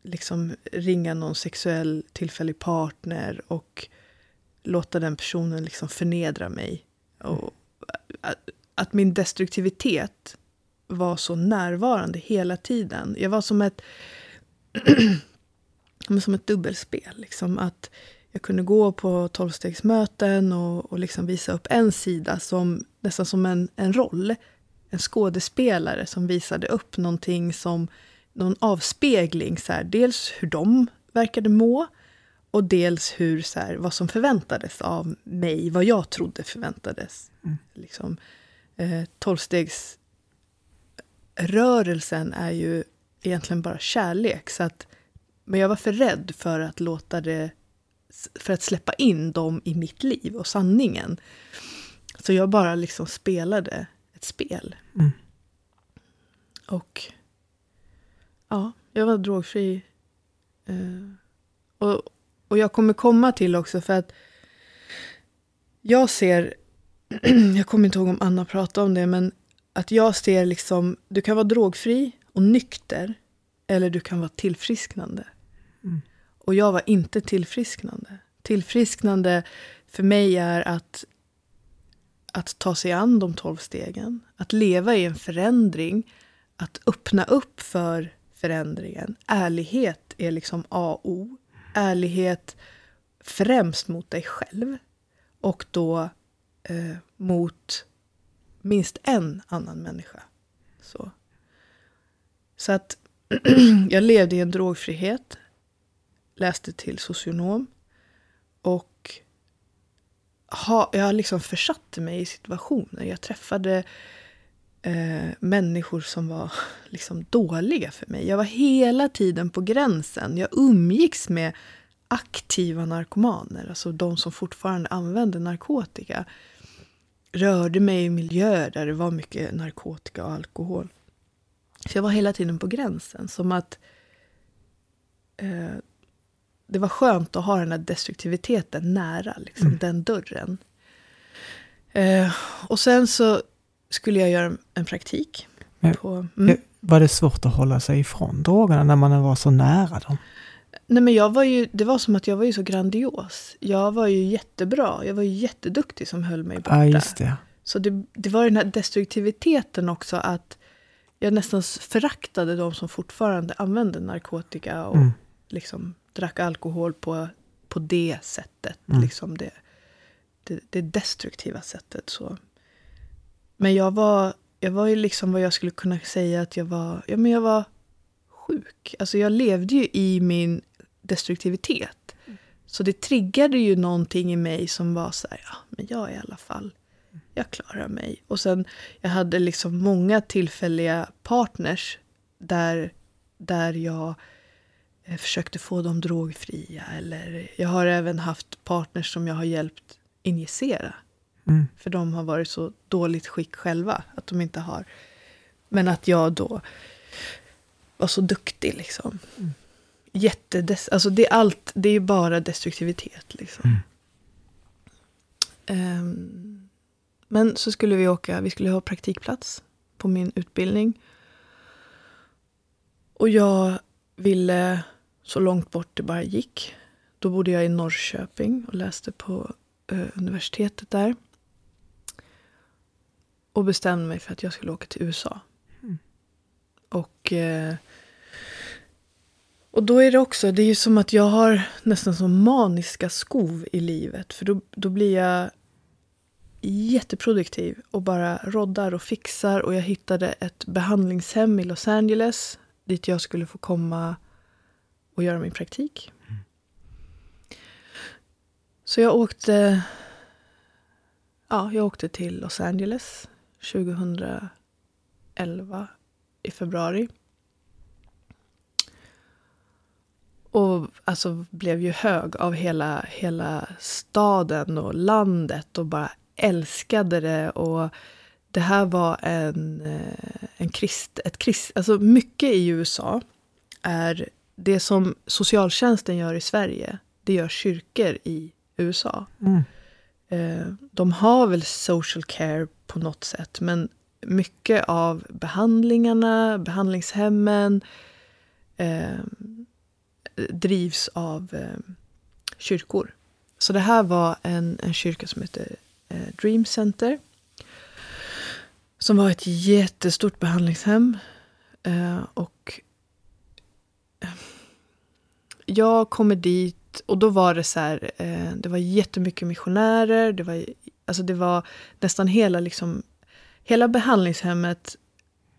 liksom ringa någon sexuell tillfällig partner och låta den personen liksom förnedra mig. Och att, att min destruktivitet var så närvarande hela tiden. Jag var som ett, som ett dubbelspel. Liksom. Att jag kunde gå på tolvstegsmöten och, och liksom visa upp en sida som nästan som en, en roll. En skådespelare som visade upp någonting som någon avspegling. Så här, dels hur de verkade må och dels hur, så här, vad som förväntades av mig, vad jag trodde förväntades. Mm. Liksom, eh, tolvstegsrörelsen är ju egentligen bara kärlek. Så att, men jag var för rädd för att låta det för att släppa in dem i mitt liv och sanningen. Så jag bara liksom spelade ett spel. Mm. Och ja, jag var drogfri. Eh, och, och jag kommer komma till också för att jag ser, jag kommer inte ihåg om Anna pratade om det, men att jag ser liksom, du kan vara drogfri och nykter eller du kan vara tillfrisknande. Mm. Och jag var inte tillfrisknande. Tillfrisknande för mig är att, att ta sig an de tolv stegen. Att leva i en förändring. Att öppna upp för förändringen. Ärlighet är liksom A och O. Ärlighet främst mot dig själv och då eh, mot minst en annan människa. Så, så att jag levde i en drogfrihet, läste till socionom och ha, jag liksom försatte mig i situationer. Jag träffade eh, människor som var liksom dåliga för mig. Jag var hela tiden på gränsen. Jag umgicks med aktiva narkomaner, alltså de som fortfarande använde narkotika. Rörde mig i miljöer där det var mycket narkotika och alkohol. Så jag var hela tiden på gränsen. Som att eh, det var skönt att ha den här destruktiviteten nära, liksom, mm. den dörren. Eh, och sen så skulle jag göra en praktik. Men, på, mm. Var det svårt att hålla sig ifrån drogerna när man var så nära dem? Nej men jag var ju, det var som att jag var ju så grandios. Jag var ju jättebra, jag var ju jätteduktig som höll mig borta. Ja, just det. Så det, det var den här destruktiviteten också att jag nästan föraktade de som fortfarande använde narkotika och mm. liksom drack alkohol på, på det sättet. Mm. Liksom det, det, det, destruktiva sättet. Så. Men jag var, jag var ju liksom vad jag skulle kunna säga att jag var, ja men jag var sjuk. Alltså jag levde ju i min destruktivitet. Mm. Så det triggade ju någonting i mig som var så här, ja men jag i alla fall jag klarar mig. Och sen, jag hade liksom många tillfälliga partners där, där jag eh, försökte få dem drogfria. Eller jag har även haft partners som jag har hjälpt injicera. Mm. För de har varit så dåligt skick själva att de inte har. Men att jag då var så duktig liksom. Mm. Jättedes alltså det är allt, det är bara destruktivitet liksom. Mm. Um, men så skulle vi åka, vi skulle ha praktikplats på min utbildning. Och jag ville så långt bort det bara gick. Då bodde jag i Norrköping och läste på eh, universitetet där. Och bestämde mig för att jag skulle åka till USA. Mm. Och, eh, och då är det också, det är ju som att jag har nästan som maniska skov i livet. För då, då blir jag jätteproduktiv och bara roddar och fixar. Och jag hittade ett behandlingshem i Los Angeles dit jag skulle få komma och göra min praktik. Mm. Så jag åkte, ja, jag åkte till Los Angeles 2011 i februari. Och alltså blev ju hög av hela, hela staden och landet och bara älskade det. och det här var en, eh, en krist, ett krist, alltså mycket i USA är det som socialtjänsten gör i Sverige, det gör kyrkor i USA. Mm. Eh, de har väl social care på något sätt, men mycket av behandlingarna, behandlingshemmen eh, drivs av eh, kyrkor. Så det här var en, en kyrka som heter eh, Dream Center. Som var ett jättestort behandlingshem. Eh, och jag kommer dit och då var det så här, eh, det var jättemycket missionärer. Det var, alltså det var nästan hela, liksom, hela behandlingshemmet.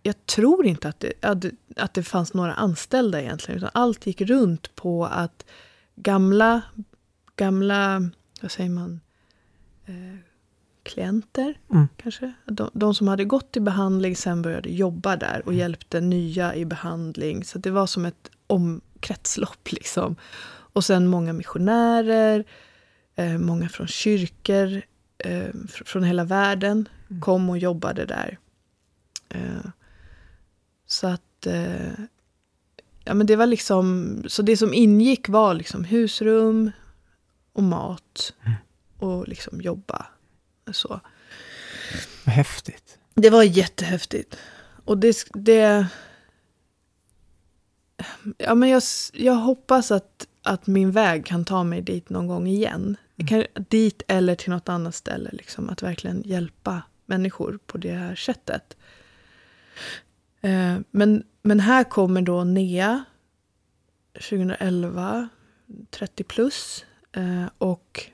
Jag tror inte att det, att, att det fanns några anställda egentligen. Utan allt gick runt på att gamla, gamla, vad säger man, eh, klienter. Mm. kanske. De, de, som hade gått i behandling sen började jobba där och mm. hjälpte nya i behandling. Så det var som ett omkretslopp. Liksom. Och sen många missionärer, eh, många från kyrkor eh, fr från hela världen mm. kom och jobbade där. Eh, så att eh, ja, men det var liksom, så det som ingick var liksom husrum och mat mm. och liksom jobba så. Häftigt. Det var jättehäftigt. Och det... det ja, men jag, jag hoppas att, att min väg kan ta mig dit någon gång igen. Kan, dit eller till något annat ställe. Liksom, att verkligen hjälpa människor på det här sättet. Eh, men, men här kommer då Nea 2011, 30 plus. Eh, och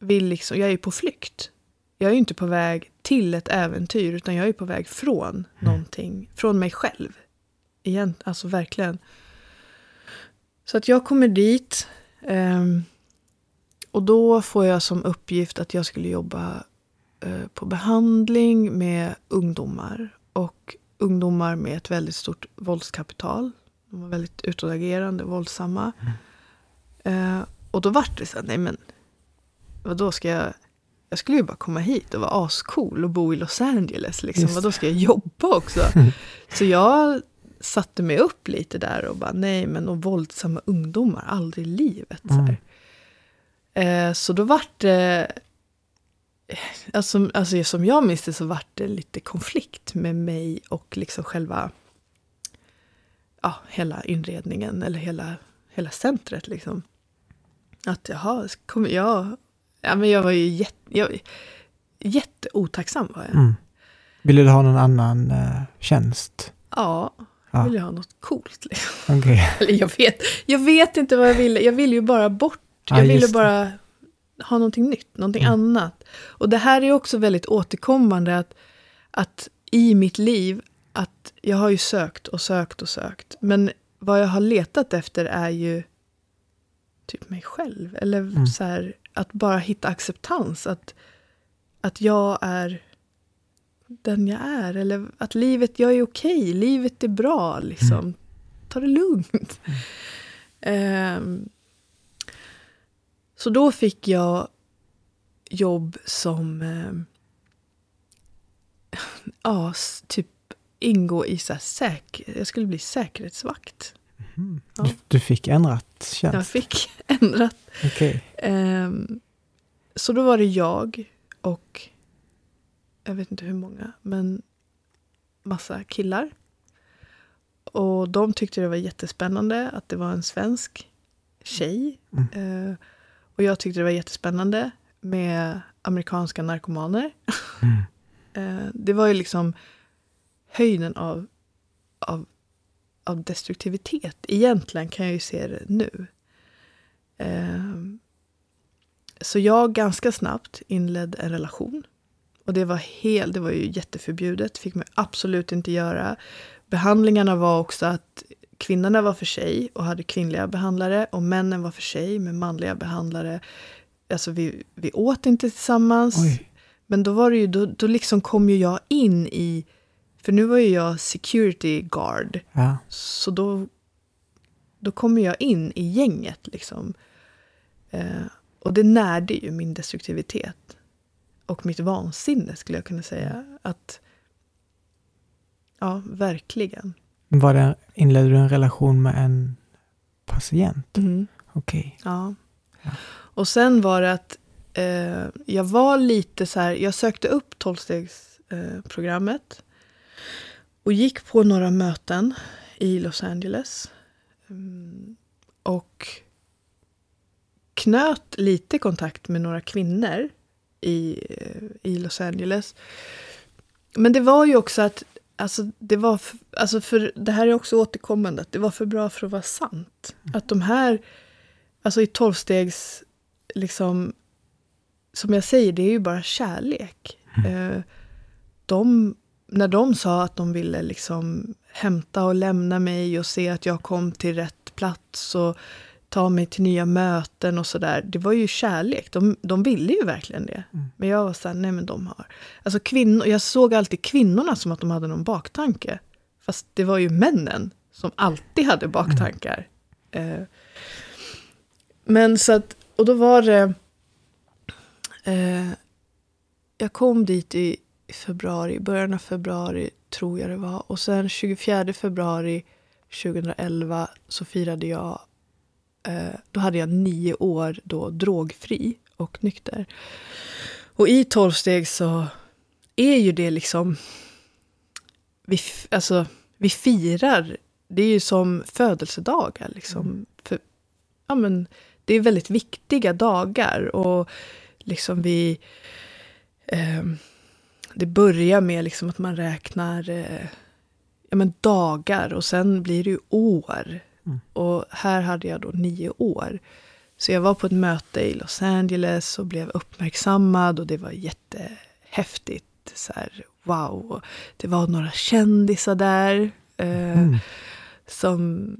vill liksom, jag är på flykt. Jag är inte på väg till ett äventyr, utan jag är på väg från mm. någonting, från mig själv. Igen, alltså verkligen. Så att jag kommer dit. Eh, och då får jag som uppgift att jag skulle jobba eh, på behandling med ungdomar. Och ungdomar med ett väldigt stort våldskapital. De var väldigt utåtagerande, våldsamma. Mm. Eh, och då vart det så här, nej men vadå ska jag jag skulle ju bara komma hit och vara ascool och bo i Los Angeles. Liksom. Vadå ska jag jobba också? så jag satte mig upp lite där och bara, nej men och våldsamma ungdomar, aldrig i livet. Mm. Så, eh, så då vart det, alltså, alltså som jag minns det så vart det lite konflikt med mig och liksom själva, ja, hela inredningen eller hela, hela centret liksom. Att jaha, kommer jag Ja, men jag var ju jätte, jag, jätteotacksam var jag. Mm. Ville du ha någon annan uh, tjänst? Ja, jag ja. ville ha något coolt. Liksom. Okay. Eller jag vet, jag vet inte vad jag ville. Jag ville ju bara bort. Jag ja, ville bara ha någonting nytt, någonting mm. annat. Och det här är också väldigt återkommande att, att i mitt liv, att jag har ju sökt och sökt och sökt. Men vad jag har letat efter är ju typ mig själv. Eller mm. så här, att bara hitta acceptans. Att, att jag är den jag är. Eller att livet, jag är okej, livet är bra. Liksom. Mm. Ta det lugnt. Mm. Um, så då fick jag jobb som um, ja, typ ingå i så säk jag skulle bli säkerhetsvakt. Mm. Ja. Du fick ändrat tjänst? Jag fick ändrat. Okay. Um, ehm, så då var det jag och jag vet inte hur många, men massa killar. Och de tyckte det var jättespännande att det var en svensk tjej. Mm. Uh, och jag tyckte det var jättespännande med amerikanska narkomaner. Mm. uh, det var ju liksom höjden av, av av destruktivitet. Egentligen kan jag ju se det nu. Ehm, så jag ganska snabbt inledde en relation. Och det var, helt, det var ju jätteförbjudet, fick man absolut inte göra. Behandlingarna var också att kvinnorna var för sig och hade kvinnliga behandlare och männen var för sig med manliga behandlare. Alltså vi, vi åt inte tillsammans. Oj. Men då var det ju, då, då liksom kom ju jag in i för nu var ju jag security guard. Ja. Så då, då kommer jag in i gänget liksom. Eh, och det närde ju min destruktivitet. Och mitt vansinne skulle jag kunna säga. Att, ja, verkligen. Var det, inledde du en relation med en patient? Mm. Okej. Okay. Ja. ja. Och sen var det att eh, jag var lite så här, jag sökte upp tolvstegsprogrammet. Eh, och gick på några möten i Los Angeles. Mm, och knöt lite kontakt med några kvinnor i, i Los Angeles. Men det var ju också att Alltså, det, var för, alltså för, det här är också återkommande, att det var för bra för att vara sant. Mm. Att de här, alltså i tolvstegs, liksom, som jag säger, det är ju bara kärlek. Mm. Eh, de när de sa att de ville liksom hämta och lämna mig och se att jag kom till rätt plats och ta mig till nya möten och sådär. Det var ju kärlek. De, de ville ju verkligen det. Mm. Men jag var såhär, nej men de har... Alltså kvinnor, jag såg alltid kvinnorna som att de hade någon baktanke. Fast det var ju männen som alltid hade baktankar. Mm. Eh, men så att, och då var det... Eh, jag kom dit i februari, början av februari tror jag det var. Och sen 24 februari 2011 så firade jag, då hade jag nio år då drogfri och nykter. Och i tolvsteg så är ju det liksom, vi, alltså, vi firar, det är ju som födelsedagar liksom. Mm. För, ja, men, det är väldigt viktiga dagar och liksom vi eh, det börjar med liksom att man räknar eh, ja, men dagar och sen blir det ju år. Mm. Och här hade jag då nio år. Så jag var på ett möte i Los Angeles och blev uppmärksammad och det var jättehäftigt. Så här, wow. Det var några kändisar där. Eh, Mm. som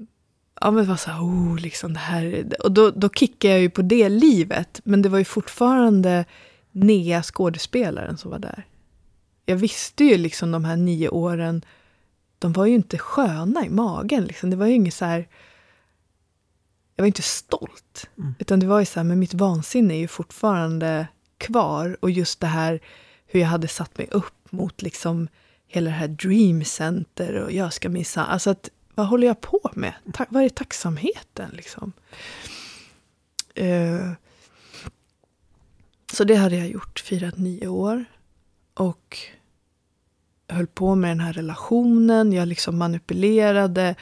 ja, men var så här, oh, liksom det här. Och då, då kickade jag ju på det livet. Men det var ju fortfarande Nea, skådespelaren, som var där. Jag visste ju liksom de här nio åren, de var ju inte sköna i magen. Liksom. Det var ju inget så här... Jag var inte stolt. Mm. Utan det var ju så här, men mitt vansinne är ju fortfarande kvar. Och just det här hur jag hade satt mig upp mot liksom hela det här Dream Center och jag ska missa. Alltså att, vad håller jag på med? Ta- vad är tacksamheten liksom? Eh, så det hade jag gjort, firat nio år. Och höll på med den här relationen. Jag liksom manipulerade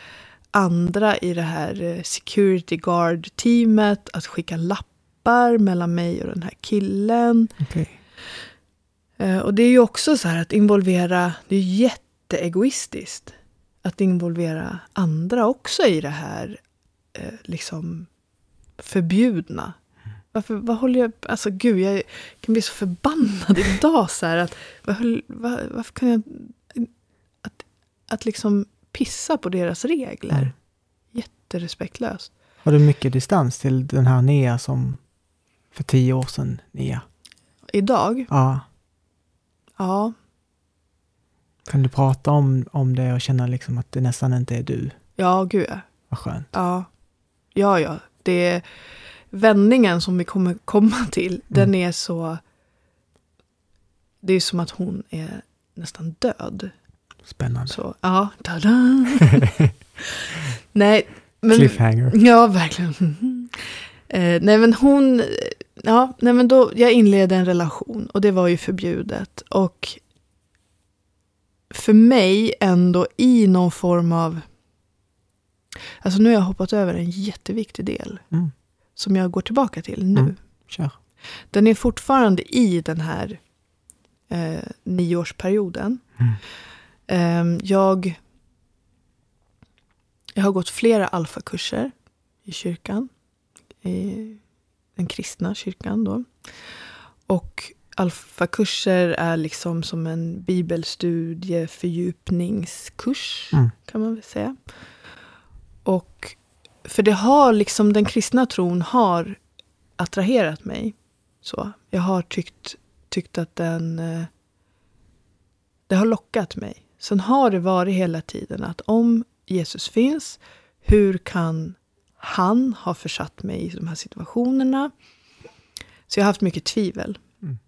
andra i det här eh, security guard-teamet att skicka lappar mellan mig och den här killen. Okej. Eh, Och det är ju också så här att involvera, det är jätteegoistiskt. Att involvera andra också i det här eh, liksom förbjudna. Varför, vad håller jag, alltså gud, jag kan bli så förbannad idag så här att, vad, vad, varför kan jag, att, att liksom pissa på deras regler. Mm. Jätterespektlöst. Har du mycket distans till den här Nea som för tio år sedan, Nea? Idag, Ja. ja, Kan du prata om, om det och känna liksom att det nästan inte är du? ja gud ja. Vad skönt. Ja, ja, ja. Det är vändningen som vi kommer komma till. Den är så... Det är som att hon är nästan död. Spännande. Så, ja, tada! Nej, men... Cliffhanger. Ja, verkligen. Eh, nej, men hon... Ja, nej, men då... Jag inledde en relation och det var ju förbjudet. Och för mig ändå i någon form av... Alltså nu har jag hoppat över en jätteviktig del Mm. Som jag går tillbaka till nu. Mm. Kör. Den är fortfarande i den här eh, nioårsperioden. Mm. Ehm, jag, jag har gått flera alfakurser i kyrkan. I den kristna kyrkan då. Och alfakurser är liksom som en bibelstudie fördjupningskurs Mm. kan man väl säga. Och för det har liksom, den kristna tron har attraherat mig. Så jag har tyckt, tyckt att den, eh, det har lockat mig. Sen har det varit hela tiden att om Jesus finns, hur kan han ha försatt mig i de här situationerna? Så jag har haft mycket tvivel. Mm.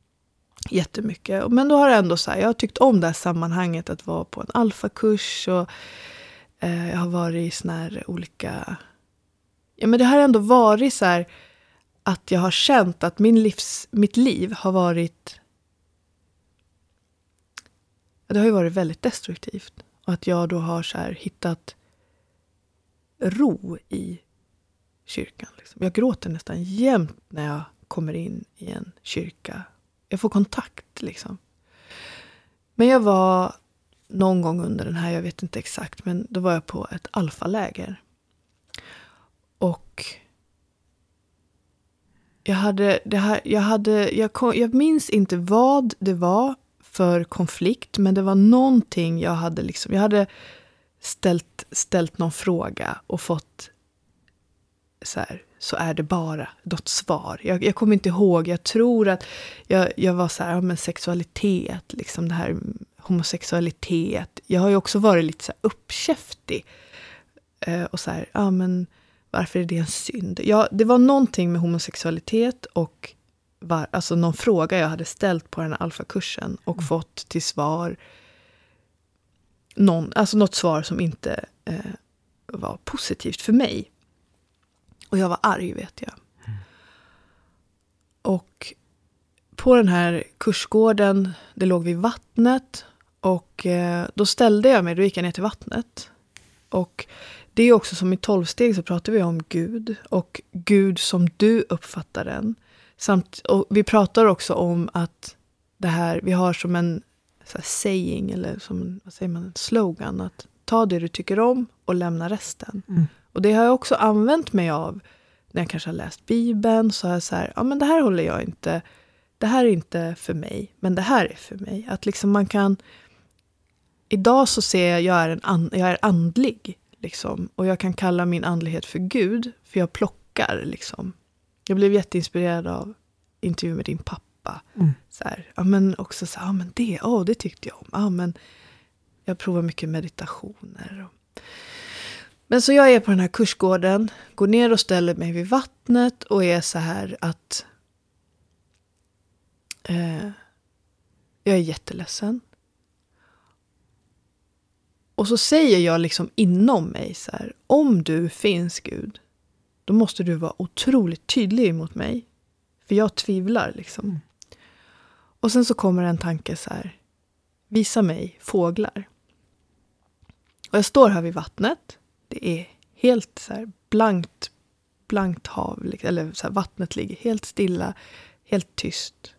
Jättemycket. Men då har jag ändå så här, jag har tyckt om det här sammanhanget att vara på en alfakurs och eh, jag har varit i såna här olika... Ja, men det har ändå varit så här att jag har känt att min livs, mitt liv har varit... Det har ju varit väldigt destruktivt. Och att jag då har så här hittat ro i kyrkan. Liksom. Jag gråter nästan jämt när jag kommer in i en kyrka. Jag får kontakt liksom. Men jag var någon gång under den här, jag vet inte exakt, men då var jag på ett alfaläger. Och jag hade, det här, jag, hade jag, kom, jag minns inte vad det var för konflikt, men det var någonting jag hade liksom, jag hade ställt, ställt någon fråga och fått så här, så är det bara något svar. Jag, jag kommer inte ihåg, jag tror att jag, jag var så här, ja men sexualitet, liksom det här homosexualitet. Jag har ju också varit lite så här uppkäftig. Eh, och så här, ja men varför är det en synd? Ja, det var någonting med homosexualitet och var, alltså någon fråga jag hade ställt på den här alfakursen och fått till svar någon, alltså något svar som inte eh, var positivt för mig. Och jag var arg, vet jag. Och på den här kursgården, det låg vid vattnet. Och eh, då ställde jag mig, då gick jag ner till vattnet. Och det är också som i tolvsteg så pratar vi om Gud. Och Gud som du uppfattar den. Samt, och vi pratar också om att det här, vi har som en så saying, eller som vad säger man, en slogan. Att ta det du tycker om och lämna resten. Mm. Och det har jag också använt mig av när jag kanske har läst Bibeln så har jag så här, ja men det här håller jag inte, det här är inte för mig, men det här är för mig. Att liksom man kan, idag så ser jag, jag är, en an, jag är andlig. Liksom, och jag kan kalla min andlighet för Gud, för jag plockar. Liksom. Jag blev jätteinspirerad av intervjun med din pappa. Mm. Så här, ja, men också så här, ja, men det, oh, det tyckte jag om. Ja, men jag provar mycket meditationer. Men så jag är på den här kursgården, går ner och ställer mig vid vattnet och är så här att eh, jag är jätteledsen. Och så säger jag liksom inom mig så här, om du finns Gud, då måste du vara otroligt tydlig mot mig. För jag tvivlar liksom. Mm. Och sen så kommer en tanke så här, visa mig fåglar. Och jag står här vid vattnet. Det är helt så här blankt, blankt hav. liksom, Eller så här, vattnet ligger helt stilla, helt tyst.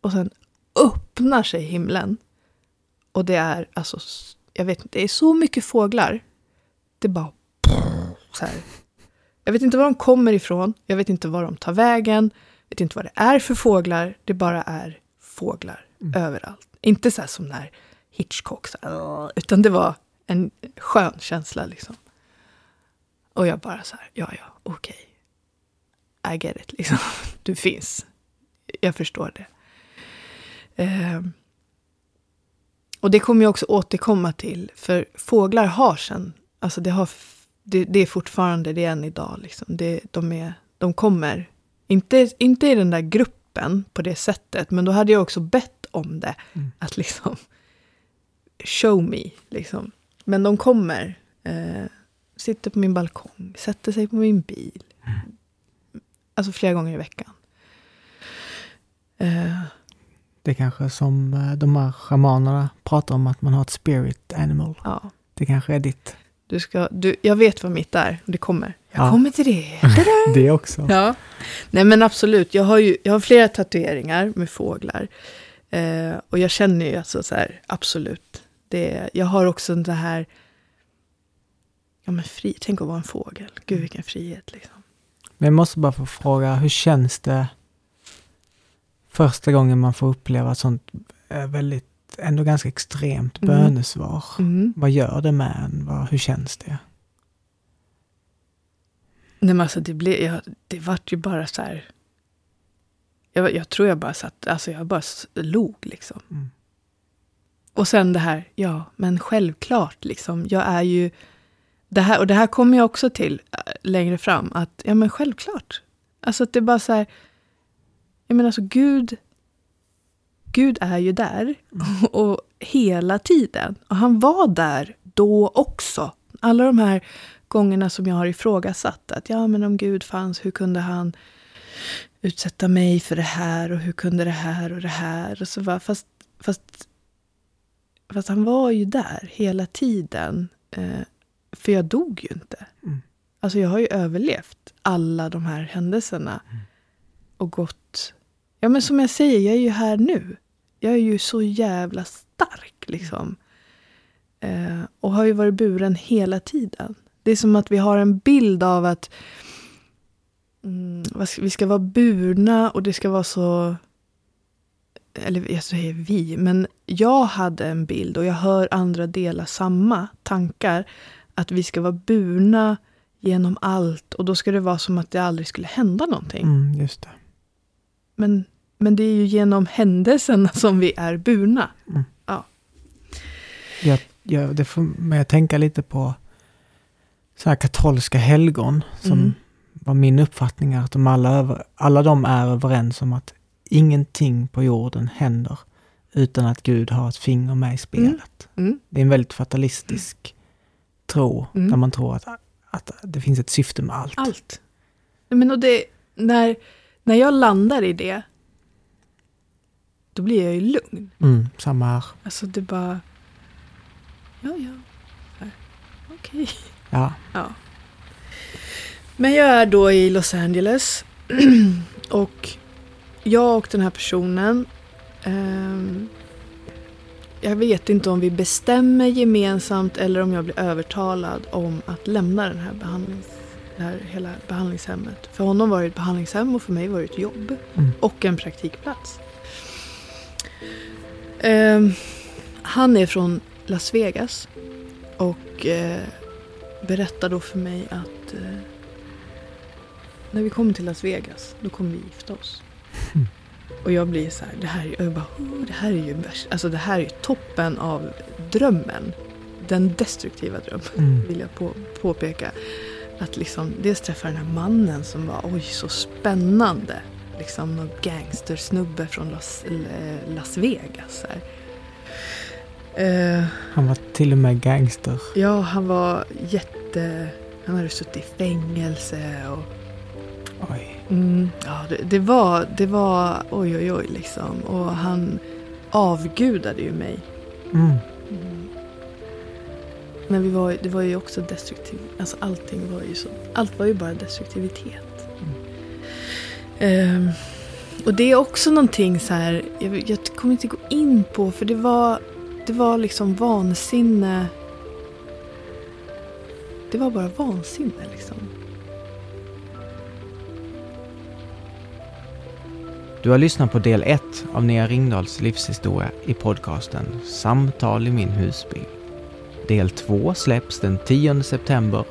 Och sen öppnar sig himlen. Och det är alltså, jag vet inte, det är så mycket fåglar. Det bara så här. Jag vet inte var de kommer ifrån. Jag vet inte var de tar vägen. Jag vet inte vad det är för fåglar. Det bara är fåglar överallt. Inte så här som när Hitchcock, så här, utan det var en skön känsla liksom. Och jag bara så här, ja, ja, okej. I get it, liksom. Du finns. Jag förstår det. Ehm. Och det kommer jag också återkomma till, för fåglar har sen, alltså det, har, det, det är fortfarande det än idag. Liksom. Det, de, är, de kommer, inte, inte i den där gruppen på det sättet, men då hade jag också bett om det. Mm. Att liksom, show me, liksom. Men de kommer, eh, sitter på min balkong, sätter sig på min bil. Alltså flera gånger i veckan. Eh, Det är kanske som eh, de här shamanerna pratar om att man har ett spirit animal. ja. Det kanske är ditt. Du ska, du, jag vet vad mitt är, och det kommer. Jag Ja. kommer till det. Det också. Ja. Nej men absolut, jag har ju jag har flera tatueringar med fåglar. Eh, och jag känner ju alltså så här, absolut. Det, jag har också det här, ja men fri, tänk att vara en fågel. Gud vilken frihet liksom. Men jag måste bara få fråga, hur känns det första gången man får uppleva ett sånt eh, väldigt, ändå ganska extremt Mm. bönesvar? Mm. Vad gör det med en? Vad, hur känns det? Nej men alltså det blev, jag, det vart ju bara så här. Jag, jag tror jag bara satt, alltså jag bara log liksom. Mm. Och sen det här, ja men självklart liksom. Jag är ju, det här, och det här kommer jag också till äh, längre fram. Att ja men självklart. Alltså att det bara så här. Jag menar alltså Gud. Gud är ju där. Och hela tiden. Och han var där då också. Alla de här gångerna som jag har ifrågasatt att ja men om Gud fanns, hur kunde han utsätta mig för det här och hur kunde det här och det här och så var, fast, fast, fast han var ju där hela tiden. Eh, för jag dog ju inte. Mm. Alltså jag har ju överlevt alla de här händelserna och gått... Ja men som jag säger, jag är ju här nu. Jag är ju så jävla stark liksom. Eh, och har ju varit buren hela tiden. Det är som att vi har en bild av att mm, vi ska vara burna och det ska vara så... Eller jag säger vi, men jag hade en bild och jag hör andra dela samma tankar. Att vi ska vara burna genom allt och då ska det vara som att det aldrig skulle hända någonting. Mm, just det. Men, men det är ju genom händelserna som vi är burna. Jag, jag, det får mig att tänka lite på så här katolska helgon som Mm. var min uppfattning är att de alla, över, alla de är överens om att ingenting på jorden händer utan att Gud har ett finger med i spelet. Mm. Det är en väldigt fatalistisk tro Mm. där man tror att, att det finns ett syfte med allt. Allt. Men och det, när, när jag landar i det, då blir jag ju lugn. Mm, samma här. Alltså det bara... Ja, ja. Okej. Ja, Ja. Men jag är då i Los Angeles. och jag och den här personen. ehm, jag vet inte om vi bestämmer gemensamt eller om jag blir övertalad om att lämna den här behandlings, det här hela behandlingshemmet. För honom var det ett behandlingshem och för mig var det ett jobb Mm. och en praktikplats. Ehm, han är från Las Vegas och eh, berättar då för mig att eh, när vi kommer till Las Vegas då kommer vi gifta oss. Mm. Och jag blir så här, det här, jag bara, oh, det här är ju alltså det här är toppen av drömmen. Den destruktiva drömmen Mm. vill jag på, påpeka. Att liksom dels träffa den här mannen som var oj så spännande. Liksom någon gangstersnubbe från Las, eh, Las Vegas. Eh, Han var till och med gangster. ja, han var jätte... Han hade suttit i fängelse och... Oj. Mm, ja, det, det, var, det var oj oj oj liksom. Och han avgudade ju mig. Mm. Men vi var, det var ju också destruktivt. Alltså allting var ju så. Allt var ju bara destruktivitet. Ehm, och det är också någonting så här. Jag, jag kommer inte gå in på för det var, det var liksom vansinne. Det var bara vansinne liksom. Du har lyssnat på del 1 av Nea Ringdals livshistoria i podcasten Samtal i min husbil. Del 2 släpps den 10 september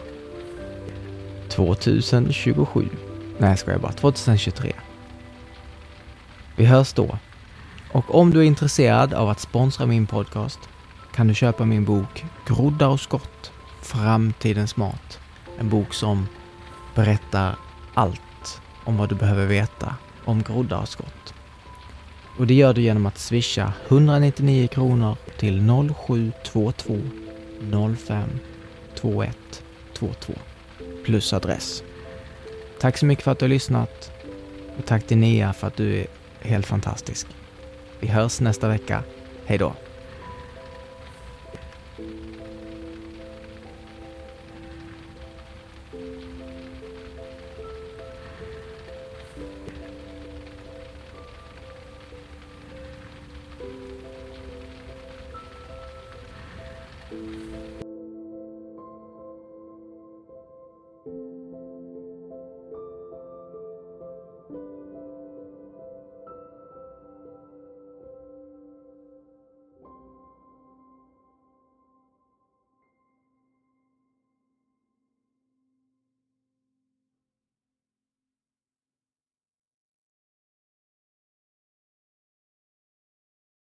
2027. Nej, jag skojar bara. 2023. Vi hörs då. Och om du är intresserad av att sponsra min podcast kan du köpa min bok Groddar och skott Framtidens mat. En bok som berättar allt om vad du behöver veta om groddar och skott. Och det gör du genom att swisha 199 kronor till 0722 05 21 22 plus adress. Tack så mycket för att du har lyssnat och tack till Nia för att du är helt fantastisk. Vi hörs nästa vecka. Hej då!